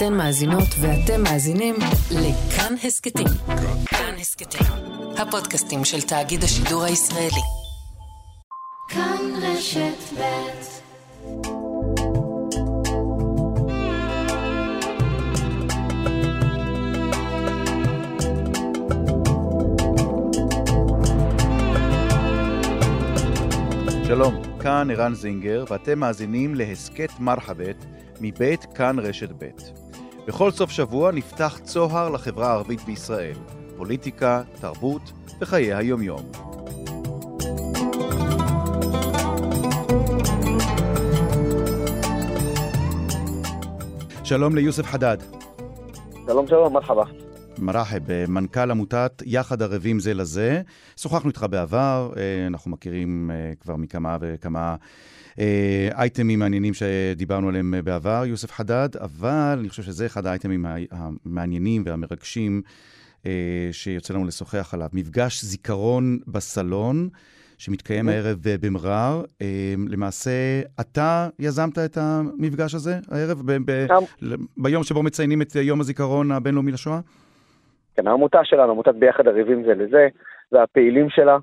אתן מאזינות ואתם מאזינים לכאן הסכתים. כאן הסכתים, הפודקאסטים של תאגיד השידור הישראלי. כאן רשת ב' שלום, כאן ערן זינגר, ואתם מאזינים להסכת מרחבת מבית כאן רשת ב'. בכל סוף שבוע נפתח צוהר לחברה הערבית בישראל, פוליטיקה, תרבות וחיי היומיום. שלום ליוסף חדד. שלום שלום, מרחבה. מרחב, אה, מנכ"ל עמותת יחד ערבים זה לזה. שוחחנו איתך בעבר, אה, אנחנו מכירים אה, כבר מכמה וכמה אייטמים מעניינים שדיברנו עליהם בעבר, יוסף חדד, אבל אני חושב שזה אחד האייטמים המעניינים והמרגשים שיוצא לנו לשוחח עליו. מפגש זיכרון בסלון. שמתקיים. הערב במרר. למעשה, אתה יזמת את המפגש הזה הערב, ב- ב- ביום שבו מציינים את יום הזיכרון הבינלאומי לשואה? כן, העמותה שלנו, עמותת ביחד ערבים זה לזה, והפעילים שלה.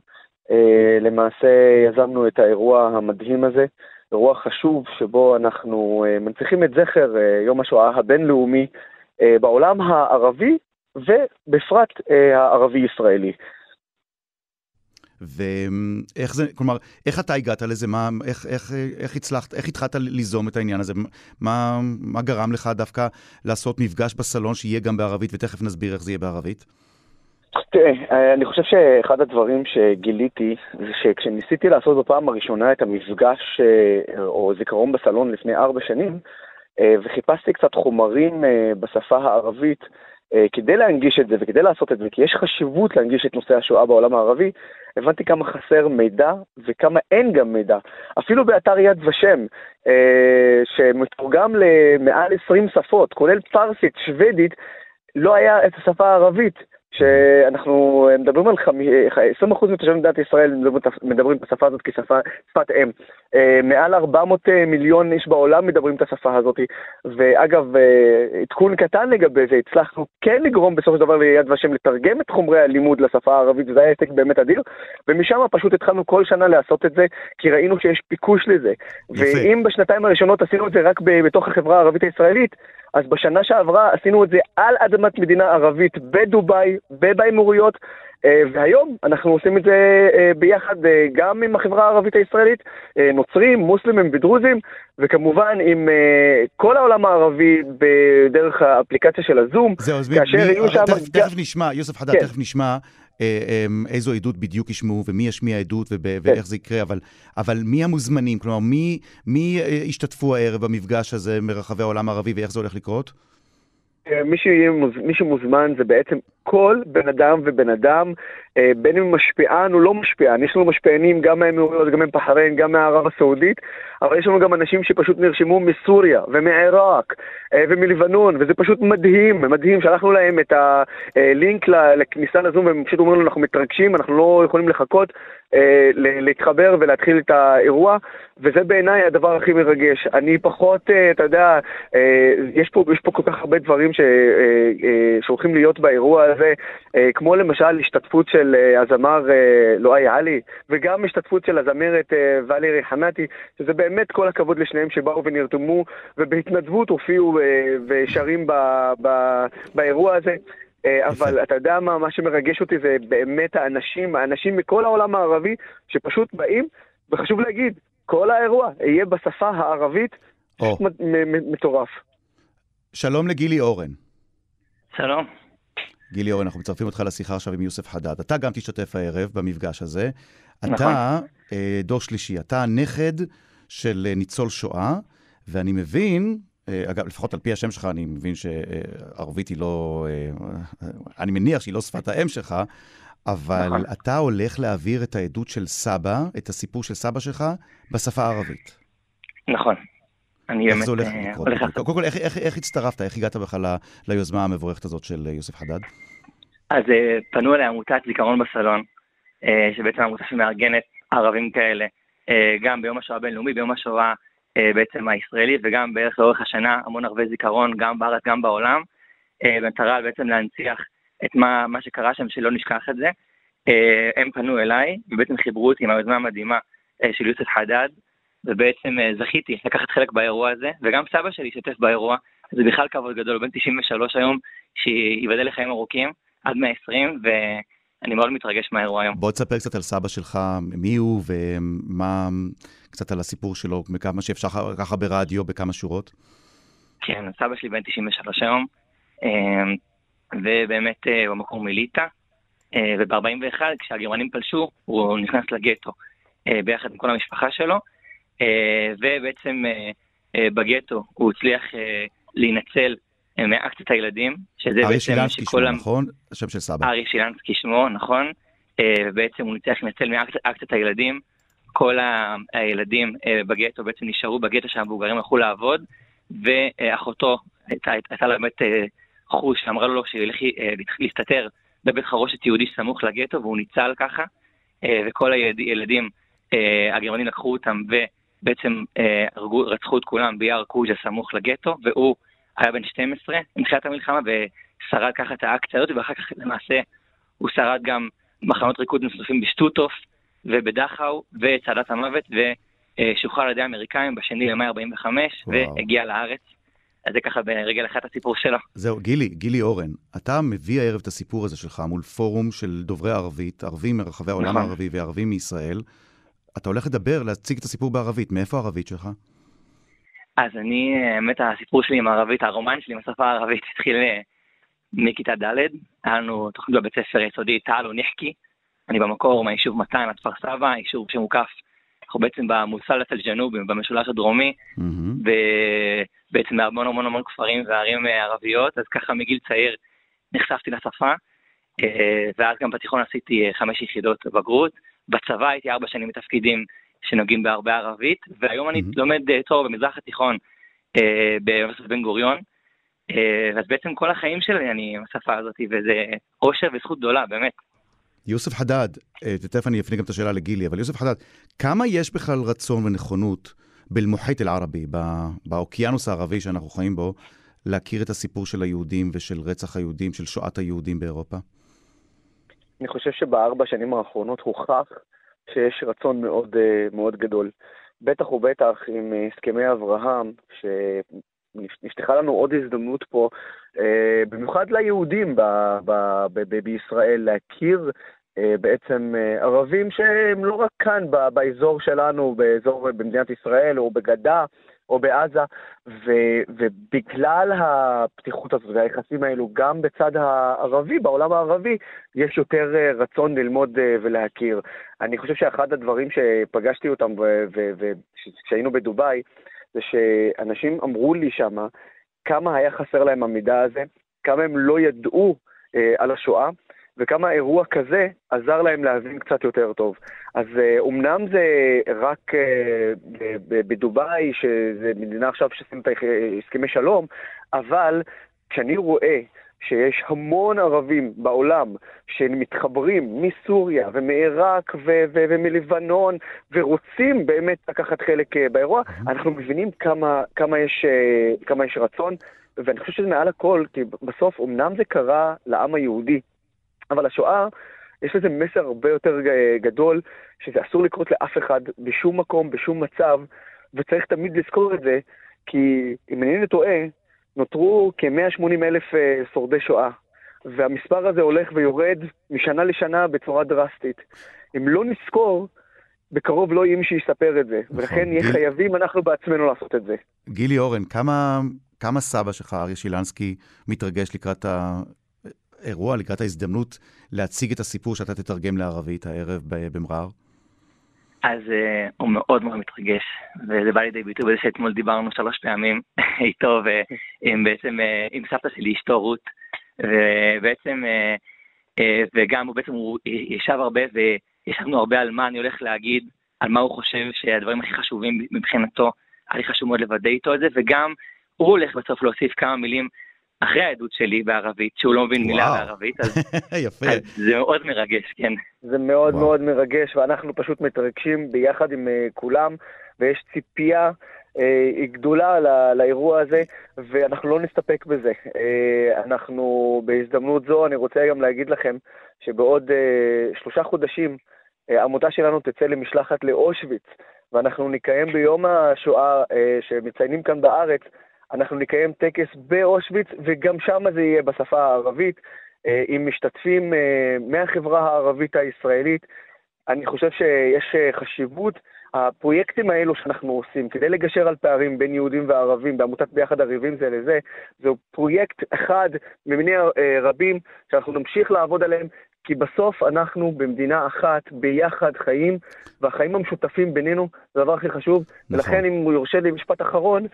אה, למעשה יזמנו את האירוע המדהים הזה, אירוע חשוב שבו אנחנו אה, מנציחים את זכר אה, יום השואה הבינלאומי בעולם הערבי ובפרט הערבי-ישראלי. ואיך זה, כלומר, איך אתה הגעת לזה? מה, איך, איך, איך הצלחת, איך התחלת ליזום את העניין הזה? מה, מה גרם לך דווקא לעשות מפגש בסלון שיהיה גם בערבית, ותכף נסביר איך זה יהיה בערבית? תראה, אני חושב שאחד הדברים שגיליתי זה שכשניסיתי לעשות בפעם הראשונה את המפגש אה, או זיכרון בסלון לפני ארבע שנים, אה, וחיפשתי קצת חומרים אה, בשפה הערבית, כדי להנגיש את זה וכדי לעשות את זה, כי יש חשיבות להנגיש את נושא השואה בעולם הערבי, הבנתי כמה חסר מידע וכמה אין גם מידע. אפילו באתר יד ושם, אה, שמתורגם למעל 20 שפות, כולל פרסית, שוודית, לא היה את השפה הערבית. שאנחנו מדברים על 20% מתושבי מדינת ישראל מדברים את השפה הזאת כשפת אם. אה, מעל 400 אה, מיליון איש בעולם מדברים את השפה הזאת. ואגב, אה, עדכון קטן לגבי זה, הצלחנו כן לגרום בסופו של דבר ליד ושם לתרגם את חומרי הלימוד לשפה הערבית, וזה היה העתק באמת אדיר. ומשם פשוט התחלנו כל שנה לעשות את זה, כי ראינו שיש ביקוש לזה. ואם בשנתיים הראשונות עשינו את זה רק בתוך החברה הערבית הישראלית, אז בשנה שעברה עשינו את זה על אדמת מדינה ערבית בדובאי, באמירויות, אה, והיום אנחנו עושים את זה אה, ביחד אה, גם עם החברה הערבית הישראלית, נוצרים, מוסלמים ודרוזים, וכמובן עם כל העולם הערבי בדרך האפליקציה של הזום, זהו, כאשר יהיו שם... תכף, תכף נשמע, יוסף חדד, כן. תכף נשמע איזו עדות בדיוק ישמעו ומי ישמיע עדות כן. ואיך זה יקרה, אבל, אבל מי המוזמנים? כלומר, מי, מי אה, ישתתפו הערב במפגש הזה מרחבי העולם הערבי ואיך זה הולך לקרות? אה, מי, שיהיה, מי שמוזמן זה בעצם כל בן אדם ובן אדם, אה, בין אם משפיען או לא משפיען. יש לנו משפיענים גם מהאמירויות, גם מבחריין, גם מערב הסעודית, אבל יש לנו גם אנשים שפשוט נרשמו מסוריה ומעיראק אה, ומלבנון, וזה פשוט מדהים, מדהים. שלחנו להם את הלינק לכניסה לזום, והם פשוט אומרים לנו, אנחנו מתרגשים, אנחנו לא יכולים לחכות להתחבר ולהתחיל את האירוע, וזה בעיניי הדבר הכי מרגש. אני פחות, אתה יודע, יש פה, יש פה כל כך הרבה דברים שהולכים להיות באירוע הזה, אה, כמו למשל השתתפות של אה, הזמר אה, לואי עלי, וגם השתתפות של הזמרת ואלי ריחמתי, שזה באמת כל הכבוד לשניהם שבאו ונרתמו, ובהתנדבות הופיעו ושרים באירוע הזה. אבל אתה יודע מה, מה שמרגש אותי זה באמת האנשים, האנשים מכל העולם הערבי שפשוט באים, וחשוב להגיד, כל האירוע יהיה בשפה הערבית, פשוט מטורף. שלום לגילי אורן. שלום. גילי אורן, אנחנו מצרפים אותך לשיחה עכשיו עם יוסף חדד. אתה גם תשתתף הערב במפגש הזה. נכון. אתה אה, דור שלישי, אתה הנכד של אה, ניצול שואה, ואני מבין, אה, אגב, לפחות על פי השם שלך, אני מבין שערבית היא לא... אני מניח שהיא לא שפת האם שלך, אבל נכון. אתה הולך להעביר את העדות של סבא, את הסיפור של סבא שלך, בשפה הערבית. נכון. אני איך זה הולך אה, לקרות? קודם כל, איך, איך, איך הצטרפת? איך הגעת בכלל ליוזמה המבורכת הזאת של יוסף חדד? אז אה, פנו אליי עמותת זיכרון בסלון, אה, שבעצם עמותה שמארגנת ערבים כאלה, גם ביום השואה הבינלאומי, ביום השואה בעצם הישראלי, וגם בערך לאורך השנה המון ערבי זיכרון, גם בארץ, גם בעולם, במטרה בעצם להנציח את מה, מה שקרה שם, שלא נשכח את זה. הם פנו אליי, ובעצם חיברו אותי עם היוזמה המדהימה של יוסף חדד, ובעצם זכיתי לקחת חלק באירוע הזה, וגם סבא שלי השתתף באירוע, זה בכלל כבוד גדול, הוא בן 93 היום, שייבדל לחיים ארוכים, עד 120, ואני מאוד מתרגש מהאירוע היום. בוא תספר קצת על סבא שלך, מי הוא, ומה, קצת על הסיפור שלו, כמה שאפשר ככה ברדיו, בכמה שורות. כן, סבא שלי בן 93 היום, אמ, ובאמת אה, הוא מליטא, אה, וב-41, כשהגרמנים פלשו, הוא נכנס לגטו, אה, ביחד עם כל המשפחה שלו, ובעצם בגטו הוא הצליח להינצל מאקציית הילדים, שזה בעצם ארי שילנסקי שמו, נכון? השם של סבא. ארי שילנסקי שמו, נכון. ובעצם הוא הצליח להינצל מאקציית הילדים. כל הילדים בגטו בעצם נשארו בגטו שהמבוגרים הלכו לעבוד, ואחותו הייתה, הייתה לה באמת חוש שאמרה לו שילך להסתתר בבית חרושת יהודי סמוך לגטו, והוא ניצל ככה, וכל הילדים, הגרמנים לקחו אותם ובעצם רצחו את כולם ביער קוז'ה סמוך לגטו, והוא היה בן 12 מתחילת המלחמה ושרד ככה את האקציה הזאת, ואחר כך למעשה הוא שרד גם מחנות ריקוד נוספים בשטוטוף ובדכאו וצעדת המוות, ושוחרר על ידי האמריקאים בשני למאי 45, והגיע לארץ. אז זה ככה ברגל אחד הסיפור שלו. זהו, גילי, גילי אורן, אתה מביא הערב את הסיפור הזה שלך מול פורום של דוברי ערבית, ערבים מרחבי העולם נכון. הערבי וערבים מישראל. אתה הולך לדבר, להציג את הסיפור בערבית. מאיפה הערבית שלך? אז אני, האמת, הסיפור שלי עם הערבית, הרומן שלי עם השפה הערבית התחיל אה, מכיתה ד', היה לנו תוכנית בבית ספר יסודי, טל ונחקי. אני במקור מהיישוב 200 עד כפר סבא, יישוב שמוקף, אנחנו בעצם במוסלת אל-ג'נובי, במשולש הדרומי, mm-hmm. ובעצם בהמון המון המון כפרים וערים אה, ערביות, אז ככה מגיל צעיר נחשפתי לשפה, אה, ואז גם בתיכון עשיתי חמש יחידות בגרות. בצבא הייתי ארבע שנים בתפקידים שנוגעים בהרבה ערבית, והיום אני לומד תואר אה, במזרח התיכון אה, באוניברסיטת בן גוריון, אה, אז בעצם כל החיים שלי אני עם השפה הזאת, וזה עושר וזכות גדולה, באמת. יוסף חדד, תכף אני אפנה גם את השאלה לגילי, אבל יוסף חדד, כמה יש בכלל רצון ונכונות באל-מוחית אל-ערבי, באוקיינוס הערבי שאנחנו חיים בו, להכיר את הסיפור של היהודים ושל רצח היהודים, של שואת היהודים באירופה? אני חושב שבארבע שנים האחרונות הוכח שיש רצון מאוד, אה, מאוד גדול. בטח ובטח עם אה, הסכמי אברהם, שנפתחה לנו עוד הזדמנות פה, אה, במיוחד ליהודים ב, ב, ב, בישראל, להכיר בעצם ערבים שהם לא רק כאן באזור שלנו, באזור במדינת ישראל או בגדה, או בעזה, ו, ובגלל הפתיחות הזאת והיחסים האלו, גם בצד הערבי, בעולם הערבי, יש יותר אה, רצון ללמוד אה, ולהכיר. אני חושב שאחד הדברים שפגשתי אותם כשהיינו בדובאי, זה שאנשים אמרו לי שמה כמה היה חסר להם המידע הזה, כמה הם לא ידעו אה, על השואה, וכמה אירוע כזה עזר להם להבין קצת יותר טוב. אז אומנם זה רק בדובאי, שזה מדינה עכשיו שעושים את הסכמי שלום, אבל כשאני רואה שיש המון ערבים בעולם שמתחברים מסוריה ומעיראק ו- ו- ומלבנון ורוצים באמת לקחת חלק אה, באירוע, אנחנו מבינים כמה, כמה, יש, אה, כמה יש רצון, ואני חושב שזה מעל הכל, כי בסוף אמנם זה קרה לעם היהודי, אבל השואה, יש לזה מסר הרבה יותר גדול, שזה אסור לקרות לאף אחד, בשום מקום, בשום מצב, וצריך תמיד לזכור את זה, כי אם אינני טועה, נותרו כ-180 אלף אה, שורדי שואה, והמספר הזה הולך ויורד משנה לשנה בצורה דרסטית. אם לא נזכור, בקרוב לא יהיה מי שיספר את זה, נכון. ולכן נהיה גיל... חייבים אנחנו בעצמנו לעשות את זה. גילי אורן, כמה, כמה סבא שלך, אריה שילנסקי, מתרגש לקראת האירוע, לקראת ההזדמנות להציג את הסיפור שאתה תתרגם לערבית הערב במע'אר? אז uh, הוא מאוד מאוד מתרגש, וזה בא לידי ביטוי בזה שאתמול דיברנו שלוש פעמים איתו ועם בעצם, uh, עם סבתא שלי, אשתו רות, ובעצם, uh, uh, וגם הוא בעצם, הוא ישב הרבה וישבנו הרבה על מה אני הולך להגיד, על מה הוא חושב שהדברים הכי חשובים מבחינתו, היה לי חשוב מאוד לוודא איתו את זה, וגם הוא הולך בסוף להוסיף כמה מילים אחרי העדות שלי בערבית, שהוא לא מבין מילה בערבית, אז, יפה. אז זה מאוד מרגש, כן. זה מאוד וואו. מאוד מרגש, ואנחנו פשוט מתרגשים ביחד עם uh, כולם, ויש ציפייה uh, היא גדולה לאירוע הזה, ואנחנו לא נסתפק בזה. אנחנו, בהזדמנות זו, אני רוצה גם להגיד לכם שבעוד שלושה חודשים העמותה שלנו תצא למשלחת לאושוויץ, ואנחנו נקיים ביום השואה שמציינים כאן בארץ, אנחנו נקיים טקס באושוויץ, וגם שם זה יהיה בשפה הערבית, עם משתתפים מהחברה הערבית הישראלית. אני חושב שיש חשיבות הפרויקטים האלו שאנחנו עושים כדי לגשר על פערים בין יהודים וערבים בעמותת ביחד ערבים זה לזה, זהו פרויקט אחד ממיני רבים שאנחנו נמשיך לעבוד עליהם, כי בסוף אנחנו במדינה אחת ביחד חיים, והחיים המשותפים בינינו זה הדבר הכי חשוב, נכון. ולכן אם הוא יורשה לי משפט אחרון,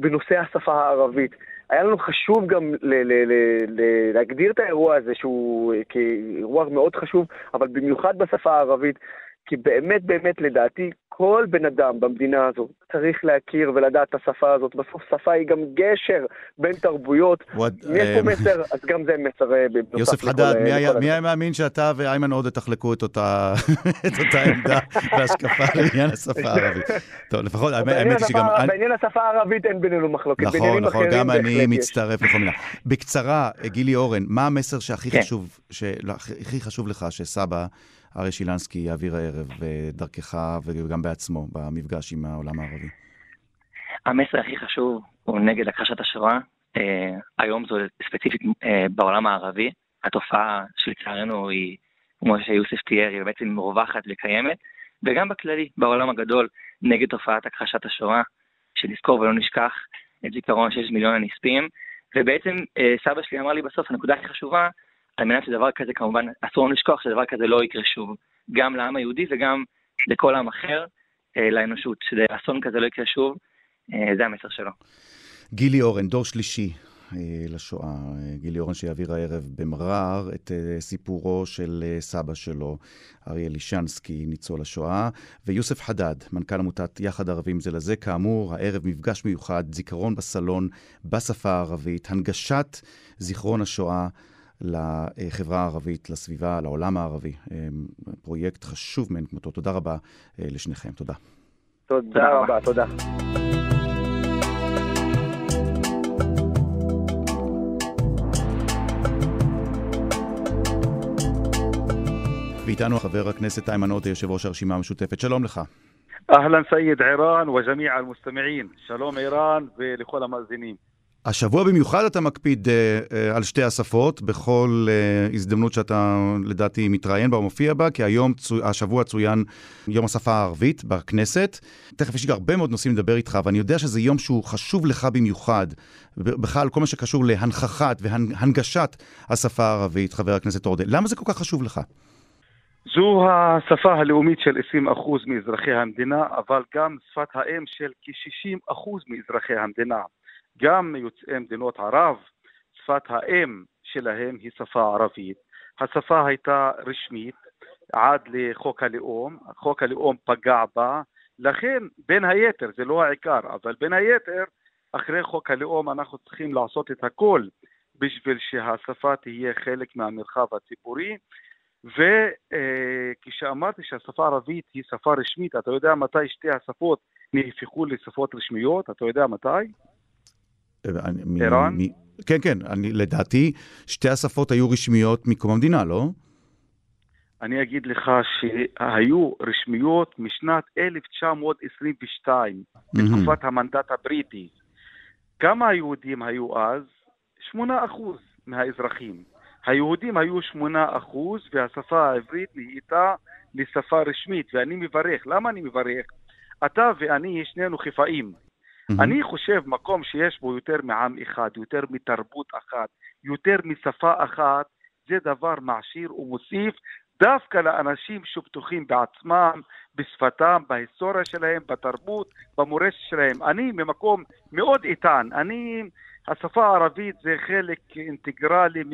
בנושא השפה הערבית. היה לנו חשוב גם ל- ל- ל- להגדיר את האירוע הזה שהוא כאירוע מאוד חשוב, אבל במיוחד בשפה הערבית, כי באמת באמת לדעתי כל בן אדם במדינה הזו צריך להכיר ולדעת את השפה הזאת. בסוף שפה היא גם גשר בין תרבויות. אם יש פה מסר, אז גם זה מסר אה, בנוסף יוסף חדד, מי היה מאמין שאתה ואיימן עודה תחלקו את אותה עמדה והשקפה לעניין השפה הערבית? טוב, לפחות, האמת היא שגם... בעניין השפה הערבית אין בינינו מחלוקת. נכון, נכון, גם אני מצטרף לכל מילה. בקצרה, גילי אורן, מה המסר שהכי כן. חשוב לך שסבא... ארי שילנסקי יעביר הערב דרכך וגם בעצמו במפגש עם העולם הערבי? המסר הכי חשוב הוא נגד הכחשת השואה. אה, היום זו ספציפית אה, בעולם הערבי. התופעה שלצערנו היא, כמו שיוסף תיאר, היא בעצם מרווחת וקיימת, וגם בכללי, בעולם הגדול, נגד תופעת הכחשת השואה, שנזכור ולא נשכח את זיכרון שיש מיליון הנספים. ובעצם אה, סבא שלי אמר לי בסוף, הנקודה הכי חשובה, על מנת שדבר כזה כמובן, אסור לנו לשכוח שדבר כזה לא יקרה שוב, גם לעם היהודי וגם לכל עם אחר, אה, לאנושות, שאסון כזה לא יקרה שוב, אה, זה המסר שלו. גילי אורן, דור שלישי אה, לשואה. גילי אורן שיעביר הערב במרר את סיפורו של סבא שלו, אריה לישנסקי, ניצול השואה, ויוסף חדד, מנכ"ל עמותת יחד ערבים זה לזה. כאמור, הערב מפגש מיוחד, זיכרון בסלון, בשפה הערבית, הנגשת זיכרון השואה. לחברה הערבית, לסביבה, לעולם הערבי. אה, פרויקט חשוב מאין כמותו. תודה רבה אה, לשניכם. תודה. תודה רבה, תודה. ואיתנו חבר הכנסת איימן עודה, יושב ראש הרשימה המשותפת. שלום לך. אהלן סייד ערן וג'מיע אל-מוסתמעין. שלום ערן ולכל המאזינים. השבוע במיוחד אתה מקפיד uh, uh, על שתי השפות, בכל uh, הזדמנות שאתה לדעתי מתראיין בה או מופיע בה, כי היום, צו, השבוע צוין יום השפה הערבית בכנסת. תכף יש לי הרבה מאוד נושאים לדבר איתך, ואני יודע שזה יום שהוא חשוב לך במיוחד, בכלל כל מה שקשור להנכחת והנגשת השפה הערבית, חבר הכנסת עודה. למה זה כל כך חשוב לך? זו השפה הלאומית של 20% מאזרחי המדינה, אבל גם שפת האם של כ-60% מאזרחי המדינה. גם מיוצאי מדינות ערב, שפת האם שלהם היא שפה ערבית. השפה הייתה רשמית עד לחוק הלאום, חוק הלאום פגע בה, לכן בין היתר, זה לא העיקר, אבל בין היתר, אחרי חוק הלאום אנחנו צריכים לעשות את הכל בשביל שהשפה תהיה חלק מהמרחב הציבורי. וכשאמרתי שהשפה הערבית היא שפה רשמית, אתה יודע מתי שתי השפות נהפכו לשפות רשמיות? אתה יודע מתי? ערן? כן, כן, אני, לדעתי שתי השפות היו רשמיות מקום המדינה, לא? אני אגיד לך שהיו רשמיות משנת 1922, בתקופת המנדט הבריטי. כמה היהודים היו אז? 8% מהאזרחים. היהודים היו 8% והשפה העברית נהייתה לשפה רשמית, ואני מברך. למה אני מברך? אתה ואני, שנינו חיפאים. Mm-hmm. אני חושב מקום שיש בו יותר מעם אחד, יותר מתרבות אחת, יותר משפה אחת, זה דבר מעשיר ומוסיף דווקא לאנשים שבטוחים בעצמם, בשפתם, בהיסטוריה שלהם, בתרבות, במורשת שלהם. אני ממקום מאוד איתן. אני, השפה הערבית זה חלק אינטגרלי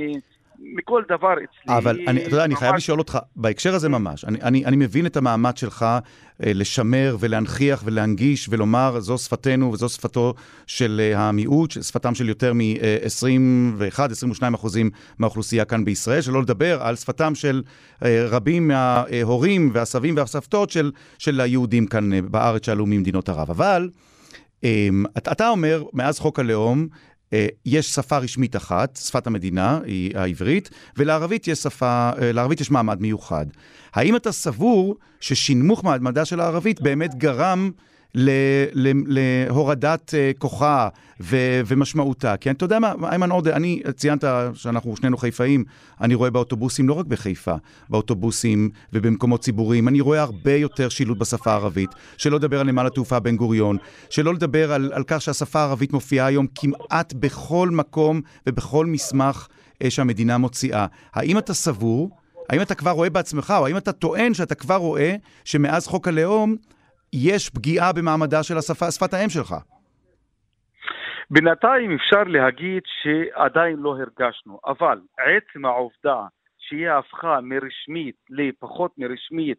מכל דבר אצלי. אבל אני, אתה יודע, אני חייב לשאול אותך, בהקשר הזה ממש, אני, אני, אני מבין את המאמץ שלך אה, לשמר ולהנכיח ולהנגיש ולומר, זו שפתנו וזו שפתו של אה, המיעוט, שפתם של יותר מ-21-22 אחוזים מהאוכלוסייה כאן בישראל, שלא לדבר על שפתם של אה, רבים מההורים והסבים והסבתות של, של היהודים כאן אה, בארץ שעלו ממדינות ערב. אבל... אמ, אתה אומר, מאז חוק הלאום, יש שפה רשמית אחת, שפת המדינה, היא העברית, ולערבית יש שפה, אה, לערבית יש מעמד מיוחד. האם אתה סבור ששינמוך מעמדה של הערבית באמת גרם להורדת אה, כוחה ומשמעותה. כי אתה יודע מה, איימן עודה, אני, ציינת שאנחנו שנינו חיפאים, אני רואה באוטובוסים, לא רק בחיפה, באוטובוסים ובמקומות ציבוריים, אני רואה הרבה יותר שילוט בשפה הערבית, שלא לדבר על נמל התעופה בן גוריון, שלא לדבר על, על כך שהשפה הערבית מופיעה היום כמעט בכל מקום ובכל מסמך אה, שהמדינה מוציאה. האם אתה סבור... האם אתה כבר רואה בעצמך, או האם אתה טוען שאתה כבר רואה שמאז חוק הלאום יש פגיעה במעמדה של השפה, שפת האם שלך? בינתיים אפשר להגיד שעדיין לא הרגשנו, אבל עצם העובדה שהיא הפכה מרשמית לפחות מרשמית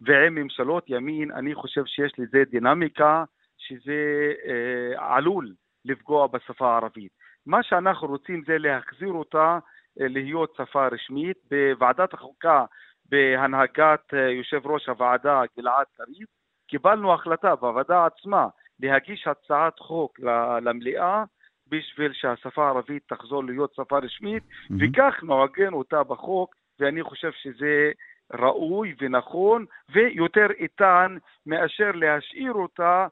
ועם ממשלות ימין, אני חושב שיש לזה דינמיקה שזה אה, עלול לפגוע בשפה הערבית. מה שאנחנו רוצים זה להחזיר אותה אה, להיות שפה רשמית. בוועדת החוקה בהנהגת אה, יושב ראש הוועדה גלעד קריב קיבלנו החלטה בוועדה עצמה להגיש הצעת חוק למליאה בשביל שהשפה הערבית תחזור להיות שפה רשמית, mm-hmm. וכך נעגן אותה בחוק, ואני חושב שזה ראוי ונכון ויותר איתן מאשר להשאיר אותה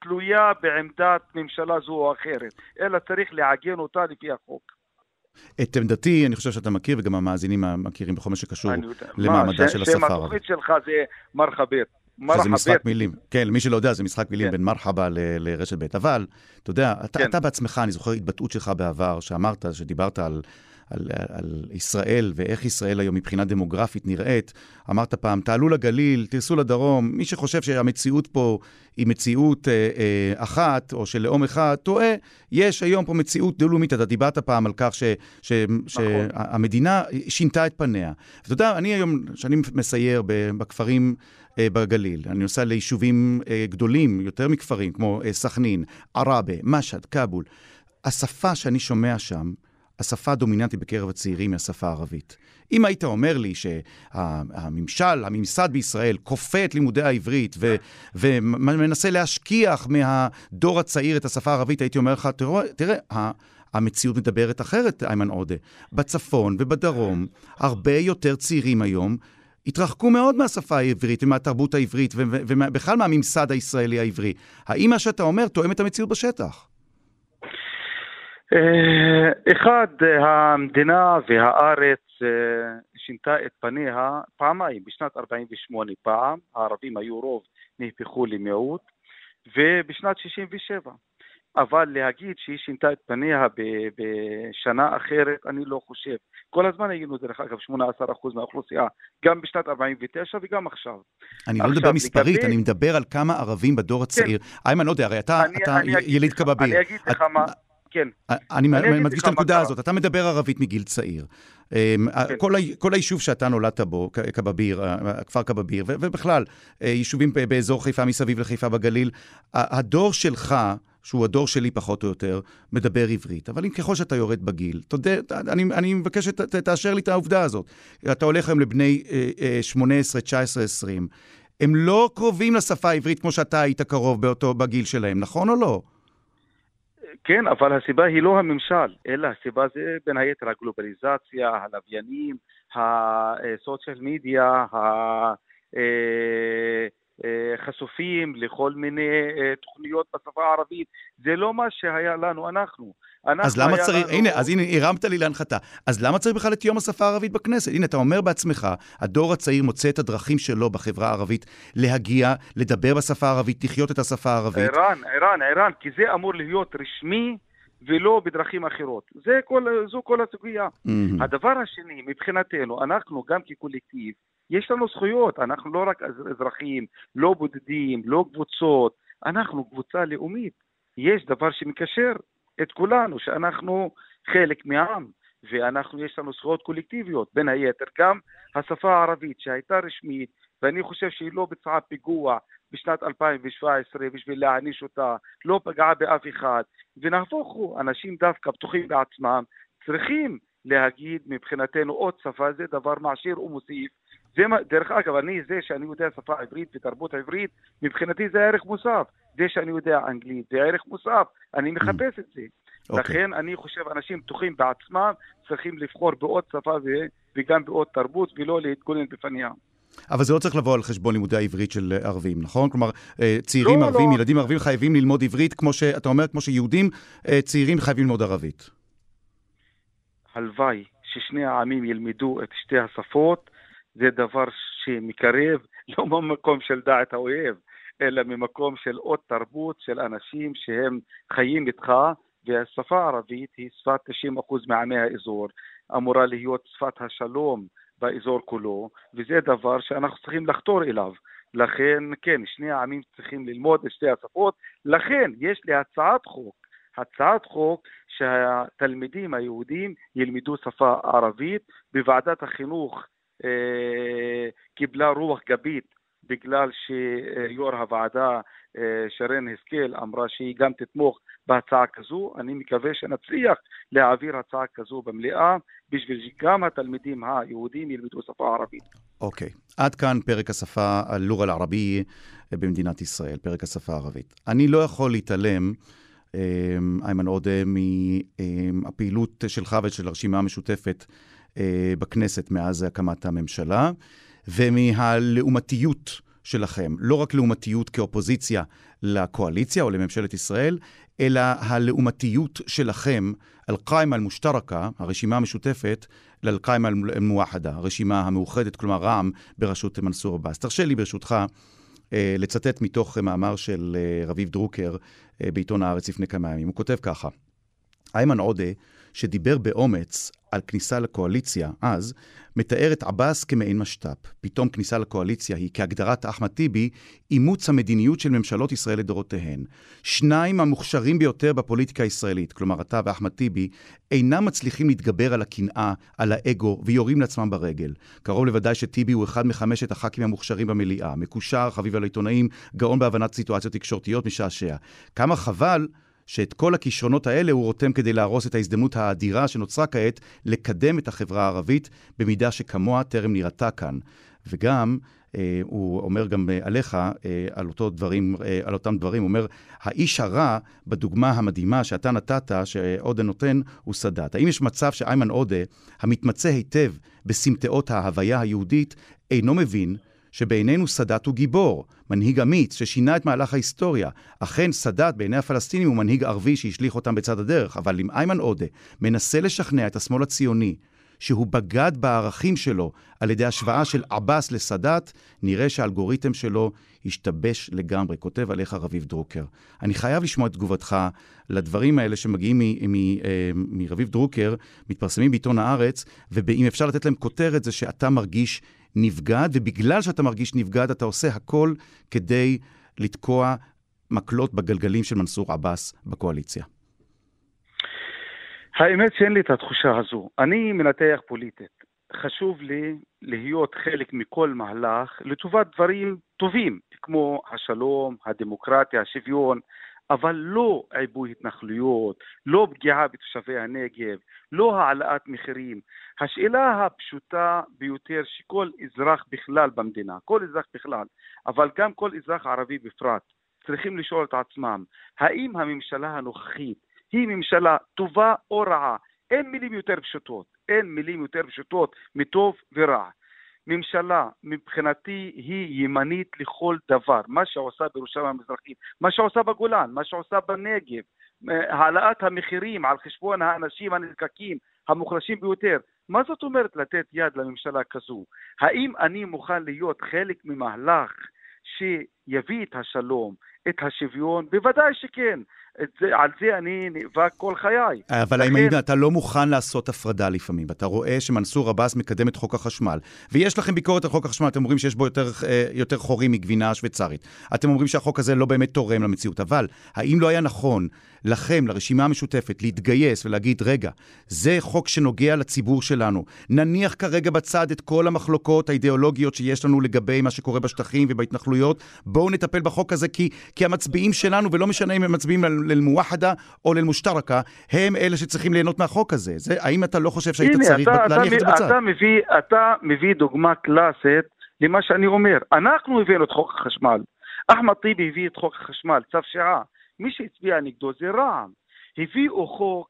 תלויה בעמדת ממשלה זו או אחרת, אלא צריך לעגן אותה לפי החוק. את עמדתי, אני חושב שאתה מכיר, וגם המאזינים מכירים בכל מה שקשור למעמדה של השפה הערבית. שם התוכנית שלך זה מרחבת. שזה משחק מילים. כן, למי שלא יודע, זה משחק מילים כן. בין מרחבה לרשת ב'. אבל, אתה יודע, אתה, כן. אתה בעצמך, אני זוכר התבטאות שלך בעבר, שאמרת, שדיברת על, על, על ישראל ואיך ישראל היום מבחינה דמוגרפית נראית. אמרת פעם, תעלו לגליל, תיסעו לדרום. מי שחושב שהמציאות פה היא מציאות אה, אה, אחת, או של לאום אחד, טועה. יש היום פה מציאות דו-לאומית. אתה דיברת פעם על כך ש, ש, נכון. שהמדינה שינתה את פניה. ואתה יודע, אני היום, כשאני מסייר בכפרים בגליל. אני נוסע ליישובים אה, גדולים, יותר מכפרים, כמו אה, סכנין, עראבה, משהד, כבול. השפה שאני שומע שם, השפה הדומיננטית בקרב הצעירים היא השפה הערבית. אם היית אומר לי שהממשל, הממסד בישראל, כופה את לימודי העברית ו, ומנסה להשכיח מהדור הצעיר את השפה הערבית, הייתי אומר לך, תראה, תראה המציאות מדברת אחרת, איימן עודה. בצפון ובדרום, הרבה יותר צעירים היום התרחקו מאוד מהשפה העברית ומהתרבות העברית ובכלל מהממסד הישראלי העברי. האם מה שאתה אומר תואם את המציאות בשטח? אה, אחד, המדינה והארץ אה, שינתה את פניה פעמיים, בשנת 48' פעם, הערבים היו רוב, נהפכו למיעוט, ובשנת 67' אבל להגיד שהיא שינתה את פניה בשנה אחרת, אני לא חושב. כל הזמן היינו, דרך אגב, 18% מהאוכלוסייה, גם בשנת 49' וגם עכשיו. אני לא מדבר מספרית, לגבי... אני מדבר על כמה ערבים בדור הצעיר. כן. איימן, לא יודע, הרי אתה, אני, אתה אני יליד כבביר. אני אגיד לך מה... כן. אני, אני מדגיש את הנקודה הזאת, אתה מדבר ערבית מגיל צעיר. אמ, כן. כל, כל היישוב שאתה נולדת בו, כבביר, הכפר כבביר, ובכלל, אה, יישובים באזור חיפה מסביב לחיפה בגליל, הדור שלך, שהוא הדור שלי פחות או יותר, מדבר עברית. אבל אם ככל שאתה יורד בגיל, תודה, אני, אני מבקש שתאשר לי את העובדה הזאת. אתה הולך היום לבני 18, 19, 20. הם לא קרובים לשפה העברית כמו שאתה היית קרוב באותו, בגיל שלהם, נכון או לא? כן, אבל הסיבה היא לא הממשל, אלא הסיבה זה בין היתר הגלובליזציה, הלוויינים, הסוציאל מדיה, חשופים לכל מיני אה, תוכניות בשפה הערבית. זה לא מה שהיה לנו אנחנו. אז למה צריך, לנו... הנה, אז הנה, הרמת לי להנחתה. אז למה צריך בכלל את יום השפה הערבית בכנסת? הנה, אתה אומר בעצמך, הדור הצעיר מוצא את הדרכים שלו בחברה הערבית להגיע, לדבר בשפה הערבית, לחיות את השפה הערבית. ערן, ערן, ערן, כי זה אמור להיות רשמי ולא בדרכים אחרות. זה כל, זו כל הסוגיה. Mm-hmm. הדבר השני, מבחינתנו, אנחנו גם כקולקטיב, יש לנו זכויות, אנחנו לא רק אזרחים, לא בודדים, לא קבוצות, אנחנו קבוצה לאומית. יש דבר שמקשר את כולנו, שאנחנו חלק מהעם. ואנחנו, יש לנו זכויות קולקטיביות, בין היתר גם השפה הערבית שהייתה רשמית, ואני חושב שהיא לא ביצעה פיגוע בשנת 2017 בשביל להעניש אותה, לא פגעה באף אחד, ונהפוך הוא, אנשים דווקא בטוחים בעצמם, צריכים להגיד מבחינתנו עוד שפה, זה דבר מעשיר ומוסיף. זה, דרך אגב, אני, זה שאני יודע שפה עברית ותרבות עברית, מבחינתי זה ערך מוסף. זה שאני יודע אנגלית זה ערך מוסף, אני מחפש את זה. Okay. אוקיי. לכן אני חושב אנשים בטוחים בעצמם צריכים לבחור בעוד שפה. וגם בעוד תרבות ולא להתגונן בפניה. אבל זה לא צריך לבוא על חשבון לימודי העברית של ערבים, נכון? כלומר, אה, צעירים לא, ערבים, לא. ילדים ערבים חייבים ללמוד עברית, כמו שאתה אומר, כמו שיהודים אה, צעירים חייבים ללמוד ערבית. הלוואי ששני העמים ילמדו את שתי השפות, זה דבר שמקרב לא במקום של דעת האויב, אלא ממקום של עוד תרבות של אנשים שהם חיים איתך, והשפה הערבית היא שפת 90% מעמי האזור, אמורה להיות שפת השלום באזור כולו, וזה דבר שאנחנו צריכים לחתור אליו. לכן, כן, שני העמים צריכים ללמוד את שתי השפות, לכן יש לי הצעת חוק, הצעת חוק שהתלמידים היהודים ילמדו שפה ערבית, בוועדת החינוך אה, קיבלה רוח גבית בגלל שיו"ר הוועדה אה, שרן השכל אמרה שהיא גם תתמוך בהצעה כזו. אני מקווה שנצליח להעביר הצעה כזו במליאה בשביל שגם התלמידים היהודים ילמדו שפה ערבית. אוקיי. Okay. עד כאן פרק השפה, הלור אל-ערבי במדינת ישראל, פרק השפה הערבית. אני לא יכול להתעלם, אה, איימן עודה, מהפעילות שלך ושל הרשימה המשותפת בכנסת מאז הקמת הממשלה. ומהלעומתיות שלכם. לא רק לעומתיות כאופוזיציה לקואליציה או לממשלת ישראל, אלא הלעומתיות שלכם, אל-קאימה אל-מושתרקה, הרשימה המשותפת, לאל-קאימה אל-מואחדה, הרשימה המאוחדת, כלומר רע"מ, בראשות מנסור עבאס. תרשה לי ברשותך אה, לצטט מתוך מאמר של אה, רביב דרוקר אה, בעיתון הארץ לפני כמה ימים. הוא כותב ככה: איימן עודה שדיבר באומץ על כניסה לקואליציה אז, מתאר את עבאס כמעין משת"פ. פתאום כניסה לקואליציה היא, כהגדרת אחמד טיבי, אימוץ המדיניות של ממשלות ישראל לדורותיהן. שניים המוכשרים ביותר בפוליטיקה הישראלית, כלומר אתה ואחמד טיבי, אינם מצליחים להתגבר על הקנאה, על האגו, ויורים לעצמם ברגל. קרוב לוודאי שטיבי הוא אחד מחמשת הח"כים המוכשרים במליאה. מקושר, חביב על העיתונאים, גאון בהבנת סיטואציות תקשורתיות, משעשע. כמה חבל שאת כל הכישרונות האלה הוא רותם כדי להרוס את ההזדמנות האדירה שנוצרה כעת לקדם את החברה הערבית במידה שכמוה טרם נראתה כאן. וגם, אה, הוא אומר גם אה, עליך, אה, על, אותו דברים, אה, על אותם דברים, הוא אומר, האיש הרע בדוגמה המדהימה שאתה נתת, שעודה נותן, הוא סאדאת. האם יש מצב שאיימן עודה, המתמצא היטב בסמטאות ההוויה היהודית, אינו מבין שבעינינו סאדאת הוא גיבור, מנהיג אמיץ ששינה את מהלך ההיסטוריה. אכן, סאדאת בעיני הפלסטינים הוא מנהיג ערבי שהשליך אותם בצד הדרך, אבל אם איימן עודה מנסה לשכנע את השמאל הציוני שהוא בגד בערכים שלו על ידי השוואה של עבאס לסאדאת, נראה שהאלגוריתם שלו השתבש לגמרי, כותב עליך רביב דרוקר. אני חייב לשמוע את תגובתך לדברים האלה שמגיעים אה, מרביב דרוקר, מתפרסמים בעיתון הארץ, ואם אפשר לתת להם כותרת זה שאתה מרגיש נבגד, ובגלל שאתה מרגיש נבגד, אתה עושה הכל כדי לתקוע מקלות בגלגלים של מנסור עבאס בקואליציה. האמת שאין לי את התחושה הזו. אני מנתח פוליטית. חשוב לי להיות חלק מכל מהלך לטובת דברים טובים, כמו השלום, הדמוקרטיה, השוויון, אבל לא עיבוי התנחלויות, לא פגיעה בתושבי הנגב, לא העלאת מחירים. השאלה הפשוטה ביותר שכל אזרח בכלל במדינה, כל אזרח בכלל, אבל גם כל אזרח ערבי בפרט, צריכים לשאול את עצמם, האם הממשלה הנוכחית היא ממשלה טובה או רעה? אין מילים יותר פשוטות, אין מילים יותר פשוטות מטוב ורע. ממשלה מבחינתי היא ימנית לכל דבר, מה שעושה בירושלים המזרחית, מה שעושה בגולן, מה שעושה בנגב, העלאת המחירים על חשבון האנשים הנזקקים, המוחלשים ביותר. מה זאת אומרת לתת יד לממשלה כזו? האם אני מוכן להיות חלק ממהלך שיביא את השלום, את השוויון? בוודאי שכן. זה, על זה אני נאבק כל חיי. אבל לכן... האם אתה לא מוכן לעשות הפרדה לפעמים, ואתה רואה שמנסור עבאס מקדם את חוק החשמל, ויש לכם ביקורת על חוק החשמל, אתם אומרים שיש בו יותר, אה, יותר חורים מגבינה שוויצרית. אתם אומרים שהחוק הזה לא באמת תורם למציאות, אבל האם לא היה נכון לכם, לרשימה המשותפת, להתגייס ולהגיד, רגע, זה חוק שנוגע לציבור שלנו. נניח כרגע בצד את כל המחלוקות האידיאולוגיות שיש לנו לגבי מה שקורה בשטחים ובהתנחלויות, בואו נטפל בחוק הזה, כי, כי המצביעים שלנו, ולא משנה אם הם מצביעים לאל-מווחדה או לאל-מושתרקה, הם אלה שצריכים ליהנות מהחוק הזה. זה, האם אתה לא חושב שהיית הנה, צריך אתה, להניח את זה בצד? אתה מביא, אתה מביא דוגמה קלאסית למה שאני אומר. אנחנו הבאנו את חוק החשמל. אחמד טיבי הביא את חוק החשמל, צו שעה. מי שהצביע נגדו זה רע"מ. הביאו חוק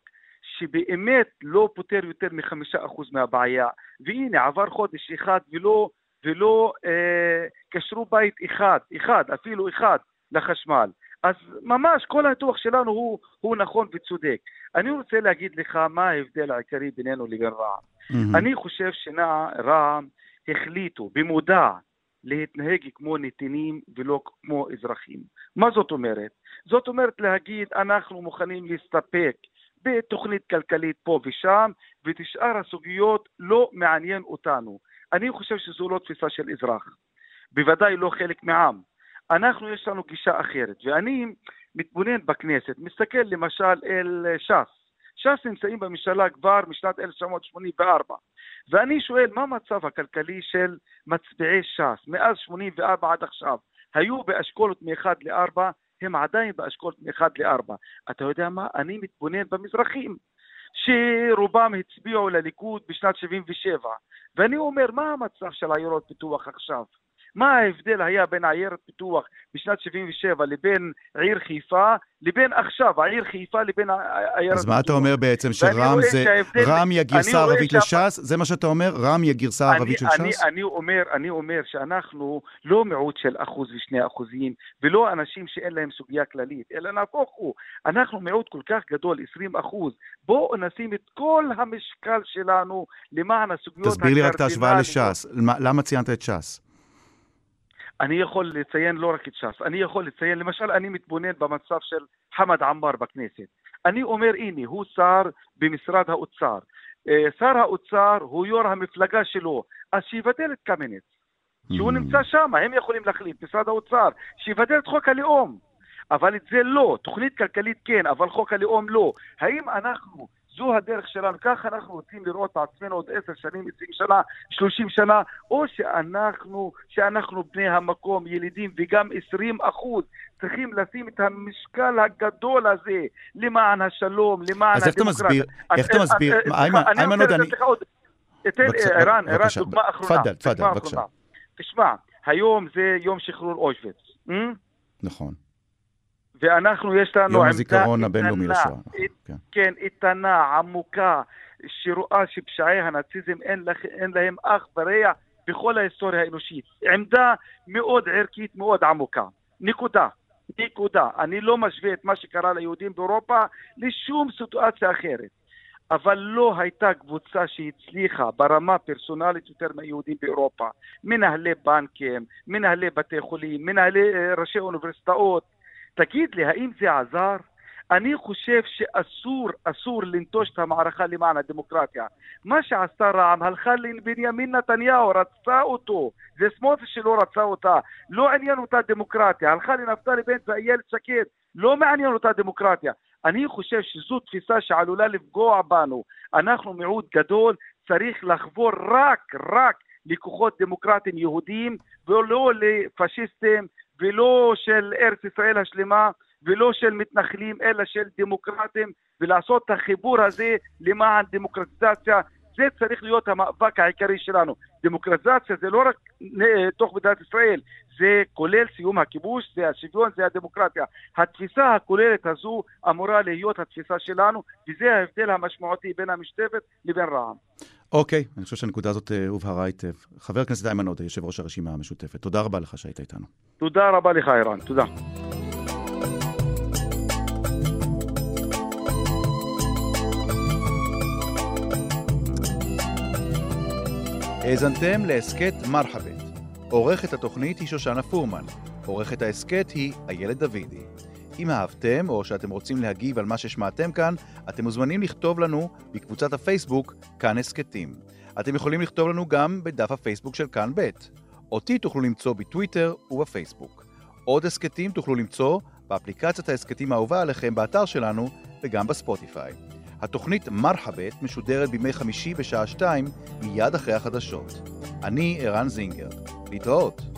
שבאמת לא פותר יותר מחמישה אחוז מהבעיה, והנה עבר חודש אחד ולא, ולא אה, קשרו בית אחד, אחד, אפילו אחד, לחשמל. אז ממש כל הניתוח שלנו הוא, הוא נכון וצודק. אני רוצה להגיד לך מה ההבדל העיקרי בינינו לבין רע"מ. Mm-hmm. אני חושב שנע רע"מ החליטו במודע להתנהג כמו נתינים ולא כמו אזרחים. מה זאת אומרת? זאת אומרת להגיד אנחנו מוכנים להסתפק בתוכנית כלכלית פה ושם, ותשאר הסוגיות לא מעניין אותנו. אני חושב שזו לא תפיסה של אזרח, בוודאי לא חלק מעם. אנחנו, יש לנו גישה אחרת, ואני מתבונן בכנסת, מסתכל למשל אל ש"ס. ש"ס נמצאים בממשלה כבר משנת 1984, ואני שואל מה המצב הכלכלי של מצביעי ש"ס מאז 84 עד עכשיו? היו באשכולות מ-1 ל-4, הם עדיין באשכולות מ-1 ל-4. אתה יודע מה? אני מתבונן במזרחים, שרובם הצביעו לליכוד בשנת 77, ואני אומר, מה המצב של עיירות פיתוח עכשיו? מה ההבדל היה בין עיירת פיתוח בשנת 77 לבין עיר חיפה, לבין עכשיו, העיר חיפה לבין עיירת פיתוח. אז מה אתה אומר בעצם, שרע"מ זה, רע"מ היא הגרסה הערבית לש"ס? זה מה שאתה אומר? רע"מ היא הגרסה הערבית של ש"ס? אני אומר, אני אומר שאנחנו לא מיעוט של אחוז ושני אחוזים, ולא אנשים שאין להם סוגיה כללית, אלא נהפוך הוא. אנחנו מיעוט כל כך גדול, 20 אחוז. בואו נשים את כל המשקל שלנו למען הסוגיות תסביר לי רק את ההשוואה לש"ס. למה ציינת את ש"ס? אני יכול לציין לא רק את ש"ס, אני יכול לציין, למשל, אני מתבונן במצב של חמד עמאר בכנסת. אני אומר, הנה, הוא שר במשרד האוצר. אה, שר האוצר הוא יו"ר המפלגה שלו, אז שיבטל את קמיניץ. שהוא mm. נמצא שם, הם יכולים להחליט, משרד האוצר, שיבטל את חוק הלאום. אבל את זה לא, תוכנית כלכלית כן, אבל חוק הלאום לא. האם אנחנו זו הדרך שלנו, ככה אנחנו רוצים לראות את עצמנו עוד עשר שנים, עשרים שנה, שלושים שנה, או שאנחנו, שאנחנו בני המקום, ילידים, וגם עשרים אחוז, צריכים לשים את המשקל הגדול הזה למען השלום, למען הדמוקרטיה. אז איך אתה מסביר, איך אתה מסביר, איימן עוד אני... תן, ערן, ערן, דוגמה אחרונה. תפאדל, תפאדל, בבקשה. תשמע, היום זה יום שחרור אושוויץ. נכון. ואנחנו, יש לנו יום הזיכרון הבינלאומי לשואה. כן. כן, איתנה, עמוקה, שרואה שפשעי הנאציזם אין, לכ... אין להם אח ורע בכל ההיסטוריה האנושית. עמדה מאוד ערכית, מאוד עמוקה. נקודה. נקודה. אני לא משווה את מה שקרה ליהודים באירופה לשום סיטואציה אחרת. אבל לא הייתה קבוצה שהצליחה ברמה פרסונלית יותר מהיהודים באירופה. מנהלי בנקים, מנהלי בתי חולים, מנהלי אה, ראשי אוניברסיטאות, תגיד לי, האם זה עזר? אני חושב שאסור, אסור לנטוש את המערכה למען הדמוקרטיה. מה שעשתה רע"מ, הלכה לבנימין נתניהו, רצה אותו. זה סמוטריץ' שלא רצה אותה. לא עניין אותה דמוקרטיה. הלכה לנפתלי בנט ואיילת שקד, לא מעניין אותה דמוקרטיה. אני חושב שזו תפיסה שעלולה לפגוע בנו. אנחנו מיעוט גדול, צריך לחבור רק, רק לכוחות דמוקרטיים יהודיים ולא לפשיסטים ולא של ארץ ישראל השלמה ולא של מתנחלים, אלא של דמוקרטים, ולעשות את החיבור הזה למען דמוקרטיזציה. זה צריך להיות המאבק העיקרי שלנו. דמוקרטיזציה זה לא רק תוך מדינת ישראל, זה כולל סיום הכיבוש, זה השוויון, זה הדמוקרטיה. התפיסה הכוללת הזו אמורה להיות התפיסה שלנו, וזה ההבדל המשמעותי בין המשתפת לבין רע"מ. אוקיי, אני חושב שהנקודה הזאת אה, הובהרה היטב. חבר הכנסת איימן עודה, יושב ראש הרשימה המשותפת, תודה רבה לך שהיית איתנו. תודה רבה לך, ערן. תודה. האזנתם להסכת מרחבת. עורכת התוכנית היא שושנה פורמן. עורכת ההסכת היא איילת דוידי. אם אהבתם או שאתם רוצים להגיב על מה ששמעתם כאן, אתם מוזמנים לכתוב לנו בקבוצת הפייסבוק כאן הסכתים. אתם יכולים לכתוב לנו גם בדף הפייסבוק של כאן ב'. אותי תוכלו למצוא בטוויטר ובפייסבוק. עוד הסכתים תוכלו למצוא באפליקציית ההסכתים האהובה עליכם באתר שלנו וגם בספוטיפיי. התוכנית מרחבת משודרת בימי חמישי בשעה שתיים מיד אחרי החדשות. אני ערן זינגר. להתראות.